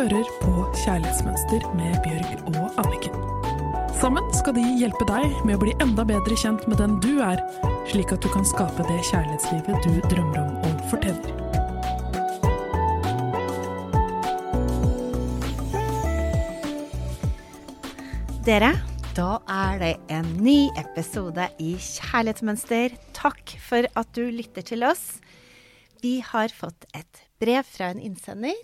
hører på Kjærlighetsmønster med Bjørg og Anniken. Sammen skal de hjelpe deg med å bli enda bedre kjent med den du er, slik at du kan skape det kjærlighetslivet du drømmer om og fortjener. Dere, da er det en ny episode i Kjærlighetsmønster. Takk for at du lytter til oss. Vi har fått et brev fra en innsender.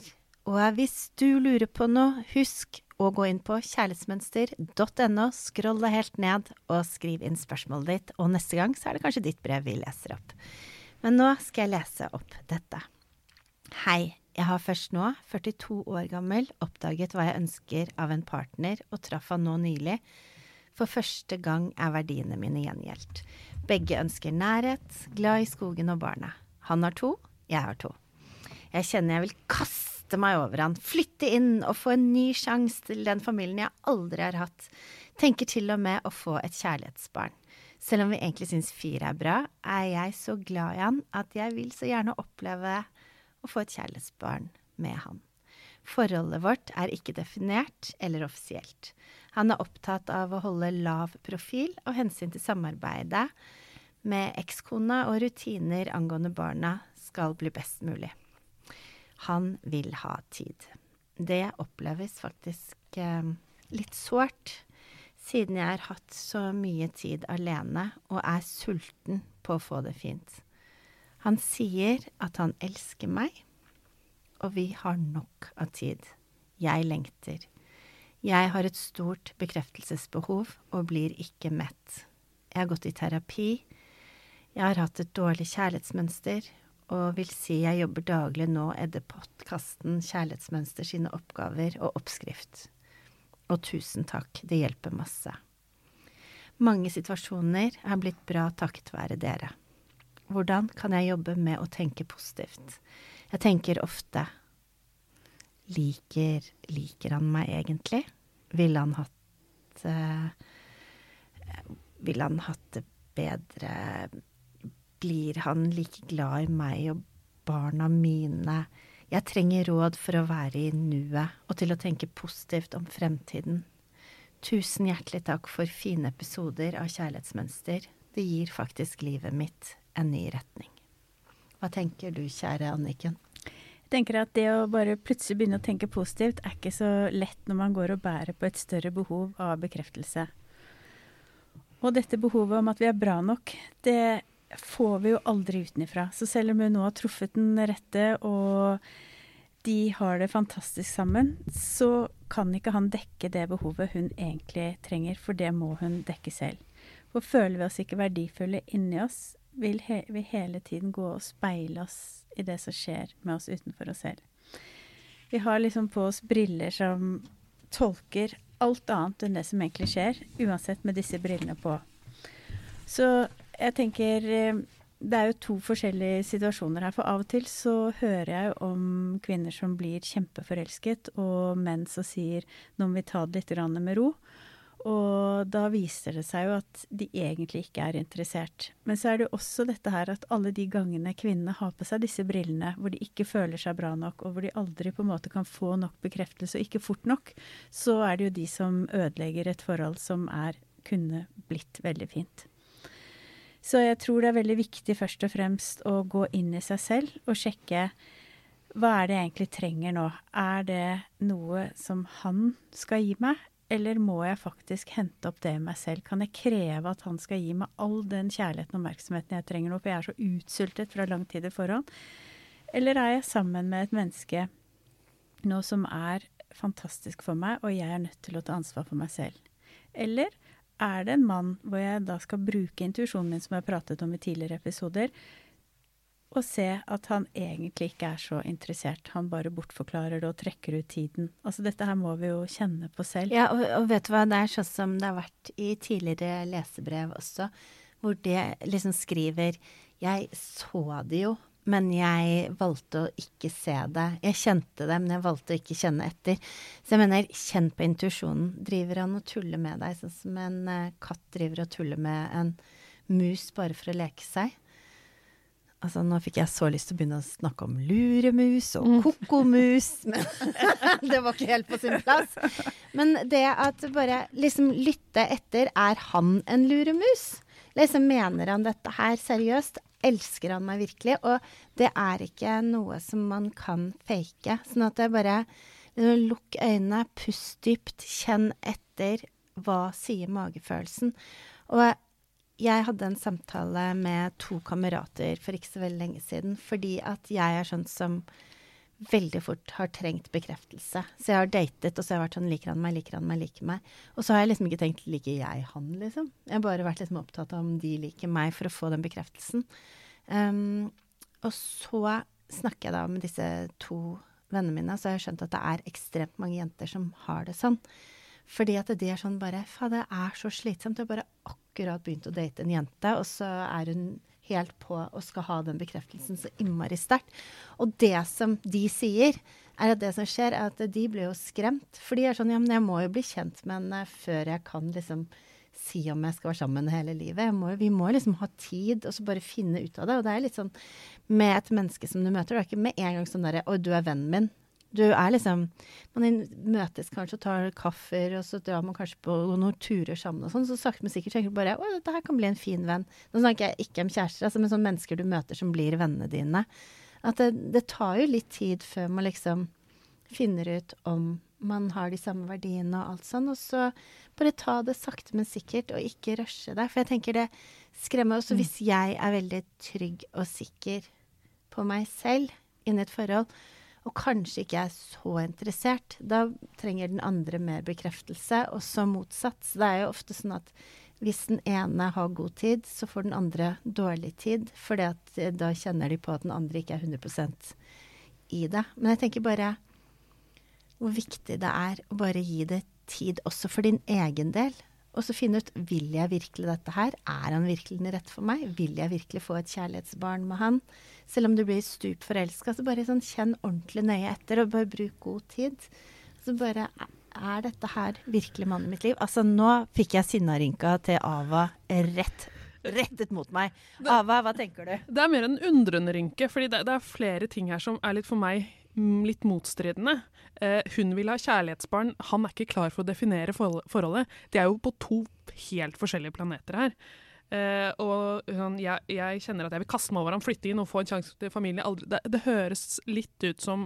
Og hvis du lurer på noe, husk å gå inn på kjærlighetsmønster.no, scroll deg helt ned og skriv inn spørsmålet ditt. Og neste gang så er det kanskje ditt brev vi leser opp. Men nå skal jeg lese opp dette. Hei, jeg har først nå, 42 år gammel, oppdaget hva jeg ønsker av en partner, og traff han nå nylig. For første gang er verdiene mine gjengjeldt. Begge ønsker nærhet, glad i skogen og barna. Han har to, jeg har to. Jeg kjenner jeg vil kaste meg over han, flytte inn og få en ny sjanse til den familien jeg aldri har hatt. Tenker til og med å få et kjærlighetsbarn. Selv om vi egentlig syns fire er bra, er jeg så glad i han at jeg vil så gjerne oppleve å få et kjærlighetsbarn med han. Forholdet vårt er ikke definert eller offisielt. Han er opptatt av å holde lav profil og hensyn til samarbeidet med ekskona og rutiner angående barna skal bli best mulig. Han vil ha tid. Det oppleves faktisk eh, litt sårt, siden jeg har hatt så mye tid alene og er sulten på å få det fint. Han sier at han elsker meg, og vi har nok av tid. Jeg lengter. Jeg har et stort bekreftelsesbehov og blir ikke mett. Jeg har gått i terapi. Jeg har hatt et dårlig kjærlighetsmønster, og vil si jeg jobber daglig nå etter podkasten Kjærlighetsmønster sine oppgaver og oppskrift. Og tusen takk, det hjelper masse. Mange situasjoner er blitt bra takket være dere. Hvordan kan jeg jobbe med å tenke positivt? Jeg tenker ofte Liker, liker han meg egentlig? Ville han hatt uh, Ville han hatt det bedre? Blir han like glad i meg og barna mine? Jeg trenger råd for å være i nuet og til å tenke positivt om fremtiden. Tusen hjertelig takk for fine episoder av Kjærlighetsmønster. Det gir faktisk livet mitt en ny retning. Hva tenker du, kjære Anniken? Jeg tenker at det å bare plutselig begynne å tenke positivt, er ikke så lett når man går og bærer på et større behov av bekreftelse. Og dette behovet om at vi er bra nok, det får vi jo aldri utenifra. Så selv om hun nå har truffet den rette, og de har det fantastisk sammen, så kan ikke han dekke det behovet hun egentlig trenger, for det må hun dekke selv. For føler vi oss ikke verdifulle inni oss, vil he vi hele tiden gå og speile oss i det som skjer med oss utenfor oss selv. Vi har liksom på oss briller som tolker alt annet enn det som egentlig skjer, uansett med disse brillene på. Så jeg tenker eh, det er jo to forskjellige situasjoner her. For av og til så hører jeg om kvinner som blir kjempeforelsket, og menn som sier nå må vi ta det litt med ro. Og da viser det seg jo at de egentlig ikke er interessert. Men så er det jo også dette her at alle de gangene kvinnene har på seg disse brillene, hvor de ikke føler seg bra nok, og hvor de aldri på en måte kan få nok bekreftelse, og ikke fort nok, så er det jo de som ødelegger et forhold som er kunne blitt veldig fint. Så jeg tror det er veldig viktig først og fremst å gå inn i seg selv og sjekke hva er det jeg egentlig trenger nå? Er det noe som han skal gi meg, eller må jeg faktisk hente opp det i meg selv? Kan jeg kreve at han skal gi meg all den kjærligheten og oppmerksomheten jeg trenger nå, for jeg er så utsultet fra lang tid i forhånd? Eller er jeg sammen med et menneske nå som er fantastisk for meg, og jeg er nødt til å ta ansvar for meg selv? Eller er det en mann hvor jeg da skal bruke intuisjonen min, som jeg har pratet om i tidligere episoder, og se at han egentlig ikke er så interessert. Han bare bortforklarer det og trekker ut tiden. Altså dette her må vi jo kjenne på selv. Ja, og, og vet du hva, det er sånn som det har vært i tidligere lesebrev også, hvor det liksom skriver Jeg så det jo, men jeg valgte å ikke se det. Jeg kjente det, men jeg valgte å ikke kjenne etter. Så jeg mener, kjenn på intuisjonen. Driver han og tuller med deg, sånn som en uh, katt driver og tuller med en mus bare for å leke seg? Altså, nå fikk jeg så lyst til å begynne å snakke om luremus og mm. kokomus, men det var ikke helt på sin plass. Men det at bare liksom lytte etter Er han en luremus? Liksom Mener han dette her seriøst? Elsker han meg virkelig? Og det er ikke noe som man kan fake. Sånn at det bare liksom, Lukk øynene, pust dypt, kjenn etter. Hva sier magefølelsen? Og jeg hadde en samtale med to kamerater for ikke så veldig lenge siden, fordi at jeg er sånn som veldig fort har trengt bekreftelse. Så jeg har datet, og så har jeg vært sånn Liker han meg, liker han meg, liker meg. Og så har jeg liksom ikke tenkt Liker jeg han, liksom? Jeg har bare vært liksom opptatt av om de liker meg, for å få den bekreftelsen. Um, og så snakker jeg da med disse to vennene mine, så har jeg skjønt at det er ekstremt mange jenter som har det sånn. Fordi at det er sånn bare Faen, det er så slitsomt. Det er bare akkurat begynt å date en jente, og så er hun helt på og skal ha den bekreftelsen så innmari sterkt. Og det som de sier, er at det som skjer, er at de blir jo skremt. For de er sånn Ja, men jeg må jo bli kjent med henne før jeg kan liksom si om jeg skal være sammen hele livet. Må, vi må liksom ha tid, og så bare finne ut av det. Og det er litt sånn med et menneske som du møter. Det er ikke med en gang sånn derre Å, du er vennen min. Du er liksom Man møtes kanskje og tar kaffer, og så drar man kanskje på noen turer sammen og sånn. Så sakte, men sikkert tenker du bare å, dette her kan bli en fin venn. Nå snakker jeg ikke om kjærester, altså, men sånne mennesker du møter som blir vennene dine. At det, det tar jo litt tid før man liksom finner ut om man har de samme verdiene og alt sånn. Og så bare ta det sakte, men sikkert, og ikke rushe deg. For jeg tenker det skremmer også mm. hvis jeg er veldig trygg og sikker på meg selv inni et forhold, og kanskje ikke er så interessert, da trenger den andre mer bekreftelse, og så motsatt. Så det er jo ofte sånn at hvis den ene har god tid, så får den andre dårlig tid, for eh, da kjenner de på at den andre ikke er 100% i det. Men jeg tenker bare hvor viktig det er å bare gi det tid, også for din egen del. Og så finne ut vil jeg virkelig dette her. Er han virkelig den rette for meg? Vil jeg virkelig få et kjærlighetsbarn med han? Selv om du blir stup forelska, så bare sånn kjenn ordentlig nøye etter, og bare bruk god tid. Så bare Er dette her virkelig mannen i mitt liv? Altså, nå fikk jeg sinnarynka til Ava rett rettet mot meg. Ava, hva tenker du? Det er mer en undrende rynke, fordi det, det, er flere ting her som er litt for meg litt motstridende. Eh, hun vil ha kjærlighetsbarn, han er ikke klar for å definere forholdet. De er jo på to helt forskjellige planeter her. Uh, og jeg, jeg, kjenner at jeg vil kaste meg over ham, flytte inn og få en sjanse til familie. Det, det, høres litt ut som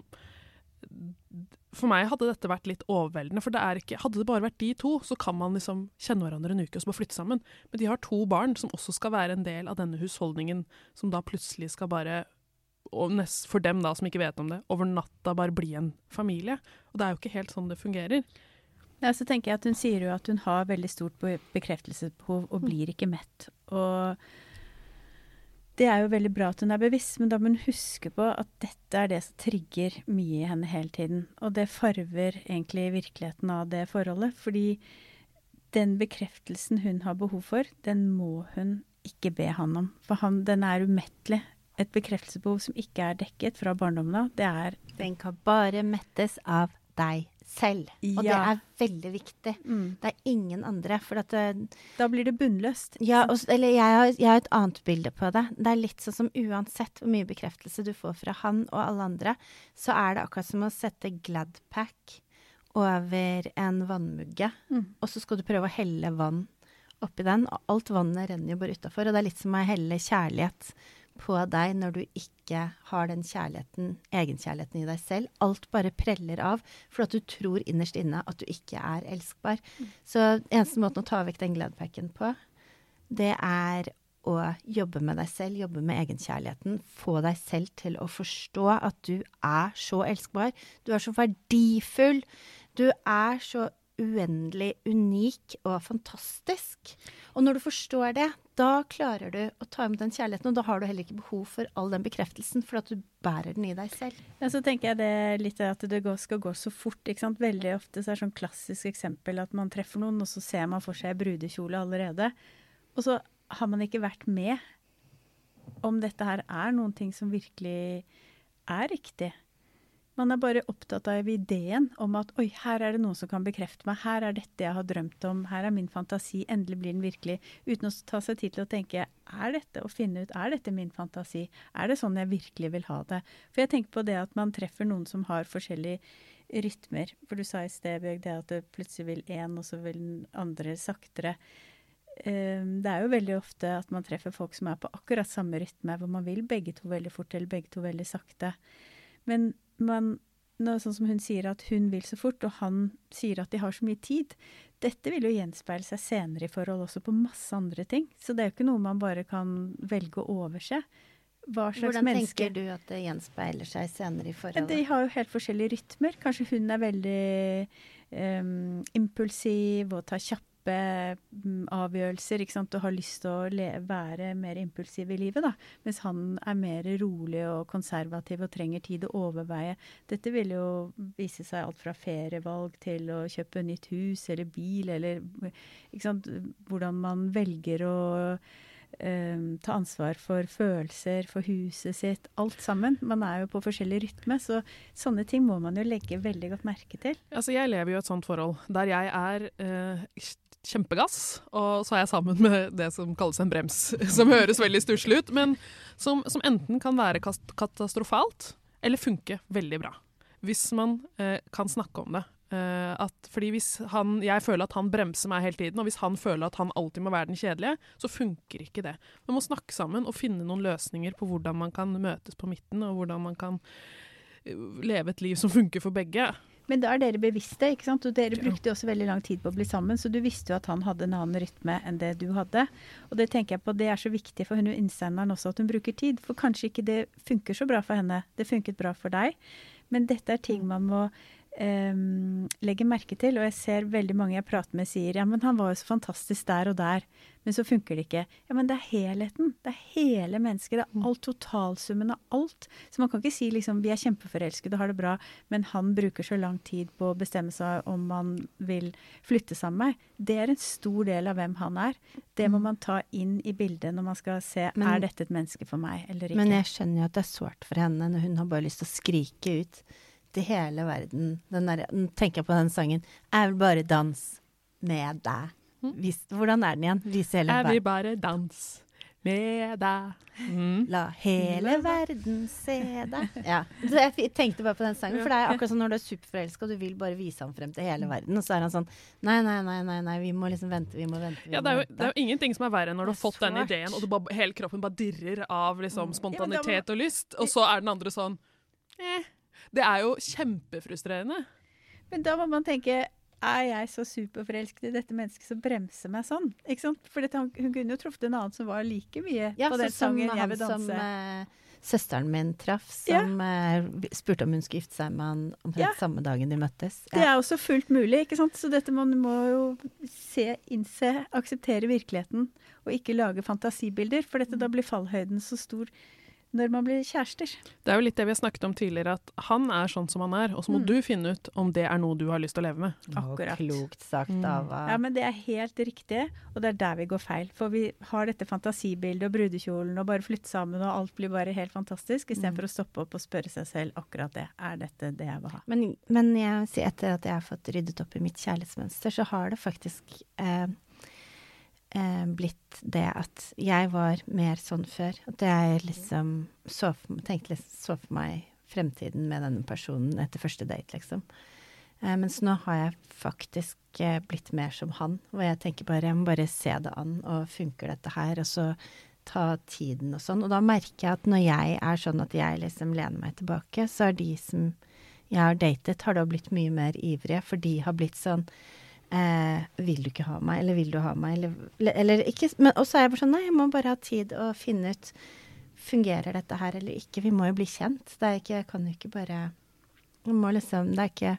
For meg hadde dette vært litt overveldende. For det ikke, hadde det bare vært de to, så kan man liksom kjenne hverandre en uke og så bare flytte sammen. Men de har to barn som også skal være en del av denne husholdningen, som da plutselig skal bare og for dem da som ikke vet om det, over natta bare bli en familie. Og det er jo ikke helt sånn det fungerer. Ja, så tenker jeg at Hun sier jo at hun har veldig stort bekreftelsesbehov og blir ikke mett. Og det er jo veldig bra at hun er bevisst, men da må hun huske på at dette er det som trigger mye i henne hele tiden. Og det farver egentlig virkeligheten av det forholdet. Fordi den bekreftelsen hun har behov for, den må hun ikke be han om. For han, den er umettelig. Et bekreftelsesbehov som ikke er dekket fra barndommen av, det er Den kan bare mettes av deg selv. Og det er veldig viktig. Mm. Det er ingen andre. For det, eh, da blir det bunnløst. Ja, og, eller jeg har, jeg har, et annet bilde på det. Det er litt sånn som uansett hvor mye bekreftelse du får fra han og alle andre, så er det akkurat som å sette Gladpack over en vannmugge, mm. og så skal du prøve å helle vann oppi den. Og alt vannet renner jo bare utafor. Og det er litt som å helle kjærlighet på deg når du ikke har den kjærligheten, egenkjærligheten i deg selv. Alt bare preller av for at du tror innerst inne at du ikke er elskbar. Så eneste måten å ta vekk den gladpacken på, det er å jobbe med deg selv, jobbe med egenkjærligheten. Få deg selv til å forstå at du er så elskbar. Du er så verdifull. Du er så uendelig unik og fantastisk. Og når du forstår det, da klarer du å ta imot den kjærligheten, og da har du heller ikke behov for all den bekreftelsen, for at du bærer den i deg selv. Ja, så tenker jeg det litt at det skal gå så fort. ikke sant? Veldig ofte så er det sånn klassisk eksempel at man treffer noen, og så ser man for seg brudekjole allerede. Og så har man ikke vært med om dette her er noen ting som virkelig er riktig. Man er bare opptatt av ideen om at oi, her er det noen som kan bekrefte meg, her er dette jeg har drømt om, her er min fantasi, endelig blir den virkelig. Uten å ta seg tid til å tenke er dette å finne ut, er dette min fantasi, er det sånn jeg virkelig vil ha det? For jeg tenker på det at man treffer noen som har forskjellige rytmer. For du sa i sted, Bjørg, det at det plutselig vil én, og så vil den andre saktere. Ehm, det er jo veldig ofte at man treffer folk som er på akkurat samme rytme, hvor man vil begge to veldig fort eller begge to veldig sakte. Men man, sånn som hun sier at hun vil så fort, og han sier at de har så mye tid. Dette vil jo gjenspeile seg senere i forhold også på masse andre ting. Så det er jo ikke noe man bare kan velge å overse. Hva slags Hvordan menneske tenker du at det gjenspeiler seg senere i forholdet? De har jo helt forskjellige rytmer. Kanskje hun er veldig um, impulsiv og tar kjappe kjappe mm, avgjørelser og har lyst til å være mer impulsiv i livet. da, Mens han er mer rolig og konservativ og trenger tid å overveie. Dette vil jo vise seg alt fra ferievalg til å kjøpe nytt hus eller bil, eller hvordan man velger å Um, ta ansvar for følelser, for huset sitt, alt sammen. Man er jo på forskjellig rytme, så sånne ting må man jo legge veldig godt merke til. Altså, jeg lever jo et sånt forhold der jeg er uh, kjempegass, og så er jeg sammen med det som kalles en brems. Som høres veldig stusslig ut, men som, som, enten kan være katastrofalt eller funke veldig bra. Hvis man eh, kan snakke om det. Eh, at, fordi hvis han, Jeg føler at han bremser meg hele tiden, og hvis han føler at han alltid må være den kjedelige, så funker ikke det. Man må snakke sammen og finne noen løsninger på hvordan man kan møtes på midten, og hvordan man kan eh, leve et liv som funker for begge. Men da er dere bevisste, ikke sant? og dere brukte også veldig lang tid på å bli sammen, så du visste jo at han hadde en annen rytme enn det du hadde. Og det tenker jeg på, det er så viktig for hun innsenderen også, at hun bruker tid. For kanskje ikke det funker så bra for henne. Det funket bra for deg. Men dette er ting man må um, legger merke til, og jeg ser veldig mange jeg prater med sier ja, men han var jo så fantastisk der og der, men så funker det ikke. Ja, men det er helheten. Det er hele mennesket. Det er mm. alt totalsummen av alt. Så man kan ikke si liksom vi er kjempeforelskede og har det bra, men han bruker så lang tid på å bestemme seg om man vil flytte sammen med meg. Det er en stor del av hvem han er. Det må mm. man ta inn i bildet når man skal se men, er dette et menneske for meg eller ikke. Men jeg skjønner jo at det er sårt for henne når hun har bare lyst til å skrike ut til hele verden. Den der, tenker jeg på den sangen. Jeg vil bare dans med deg. Mm. Vis, hvordan er den igjen? Vise hele verden. Jeg vil bare dans med deg. Mm. La hele verden se deg. Ja. Jeg tenkte bare på den sangen, for det er akkurat sånn når du er superforelska og du vil bare vise ham frem til hele verden, og så er han sånn Nei, nei, nei, nei, nei vi må liksom vente, vi må vente. Vi ja, det er, jo, det er, jo, ingenting som er verre enn når du har fått den ideen, og bare, hele kroppen bare dirrer av liksom, spontanitet og lyst, og så er den andre sånn eh. Det er jo kjempefrustrerende. Men da må man tenke er jeg så superforelsket i dette mennesket som bremser meg sånn? Ikke sant? For dette, hun kunne jo truffet en annen som var like mye ja, på den sangen 'Jeg vil danse'. Som, uh, søsteren min traff, som ja. uh, spurte om hun skulle gifte seg med han omtrent ja. samme dagen de møttes. Ja. Det er også fullt mulig, ikke sant. Så dette man må jo se, innse, akseptere virkeligheten, og ikke lage fantasibilder. For dette, da blir fallhøyden så stor når man blir kjærester. Det er jo litt det vi har snakket om tidligere, at han er sånn som han er, og så må mm. du finne ut om det er noe du har lyst til å leve med. Akkurat. klokt sagt, mm. Ava. Ja, men det er helt riktig, og det er der vi går feil. For vi har dette fantasibildet og brudekjolen og bare flytte sammen, og alt blir bare helt fantastisk, istedenfor mm. å stoppe opp og spørre seg selv akkurat det. Er dette det jeg vil ha? Men, men jeg, etter at jeg har fått ryddet opp i mitt kjærlighetsmønster, så har det faktisk eh, eh, blitt det at jeg var mer sånn før. At jeg liksom så for, tenkte, så for meg fremtiden med denne personen etter første date, liksom. Eh, mens nå har jeg faktisk eh, blitt mer som han, hvor jeg tenker bare jeg må bare se det an, og funker dette her, og så ta tiden og sånn. Og da merker jeg at når jeg er sånn at jeg liksom lener meg tilbake, så er de som jeg har datet, har da blitt mye mer ivrige, for de har blitt sånn eh, Vil du ikke ha meg, eller vil du ha meg, eller, eller ikke Men også er jeg bare sånn Nei, jeg må bare ha tid å finne ut Fungerer dette her eller ikke? Vi må jo bli kjent. Det er ikke Jeg kan jo ikke bare Vi må liksom Det er ikke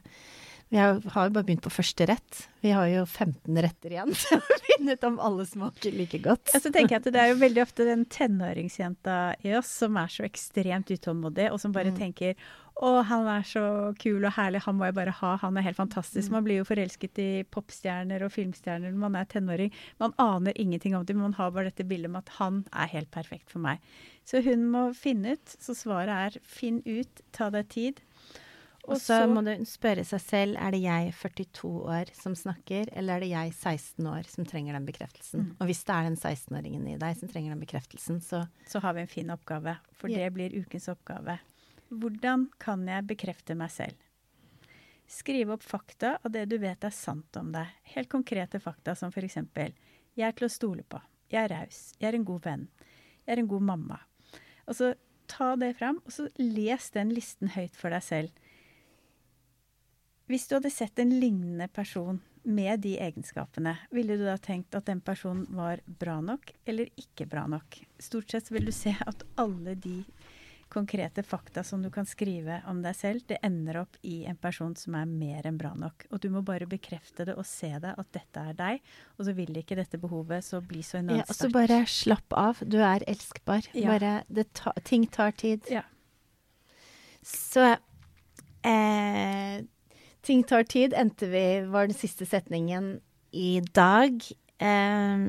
vi har, har jo bare begynt på første rett. Vi har jo 15 retter igjen til å finne ut om alle smaker like godt. Ja, så tenker jeg at Det er jo veldig ofte den tenåringsjenta i oss som er så ekstremt utålmodig, og som bare mm. tenker å, han er så kul og herlig, han må jeg bare ha, han er helt fantastisk. Mm. Man blir jo forelsket i popstjerner og filmstjerner når man er tenåring. Man aner ingenting om det, men man har bare dette bildet med at han er helt perfekt for meg. Så hun må finne ut. Så svaret er finn ut, ta deg tid. Og så må du spørre seg selv er det jeg 42 år som snakker, eller er det jeg 16 år som trenger den bekreftelsen. Mm. Og hvis det er den 16-åringen i deg som trenger den bekreftelsen, så Så har vi en fin oppgave, for yeah. det blir ukens oppgave. Hvordan kan jeg bekrefte meg selv? Skrive opp fakta av det du vet er sant om deg. Helt konkrete fakta som f.eks.: Jeg er til å stole på. Jeg er raus. Jeg er en god venn. Jeg er en god mamma. Og så ta det fram, og så les den listen høyt for deg selv. Hvis du hadde sett en lignende person med de egenskapene, ville du da tenkt at den personen var bra nok eller ikke bra nok? Stort sett vil du se at alle de konkrete fakta som du kan skrive om deg selv, det ender opp i en person som er mer enn bra nok. Og du må bare bekrefte det og se det, at dette er deg. Og så vil ikke dette behovet så bli så enormt sterkt. Ja, og så bare slapp av. Du er elskbar. Ja. Bare ta, Ting tar tid. Ja. Så eh, Ting tar tid, endte vi, var den siste setningen i dag. Eh,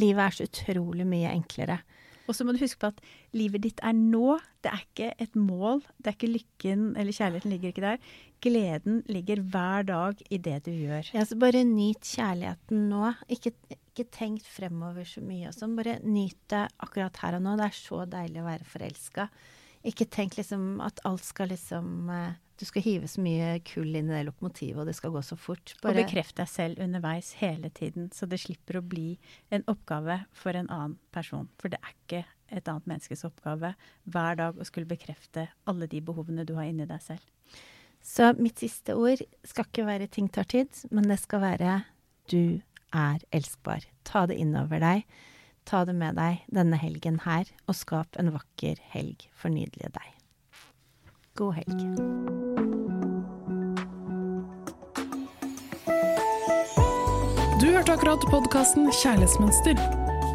livet er så utrolig mye enklere. Og så må du huske på at livet ditt er nå. Det er ikke et mål. Det er ikke lykken eller kjærligheten ligger ikke der. Gleden ligger hver dag i det du gjør. Ja, så bare nyt kjærligheten nå. Ikke, ikke tenk fremover så mye og sånn. Bare nyt det akkurat her og nå. Det er så deilig å være forelska. Ikke tenk liksom at alt skal liksom uh, du skal hive så mye kull inn i det lokomotivet, og det skal gå så fort. Bare og bekreft deg selv underveis hele tiden, så det slipper å bli en oppgave for en annen person. For det er ikke et annet menneskes oppgave hver dag å skulle bekrefte alle de behovene du har inni deg selv. Så mitt siste ord skal ikke være 'ting tar tid', men det skal være 'du er elskbar'. Ta det innover deg. Ta det med deg denne helgen her, og skap en vakker helg for nydelige deg. God helg. Du hørte akkurat podkasten Kjærlighetsmønster.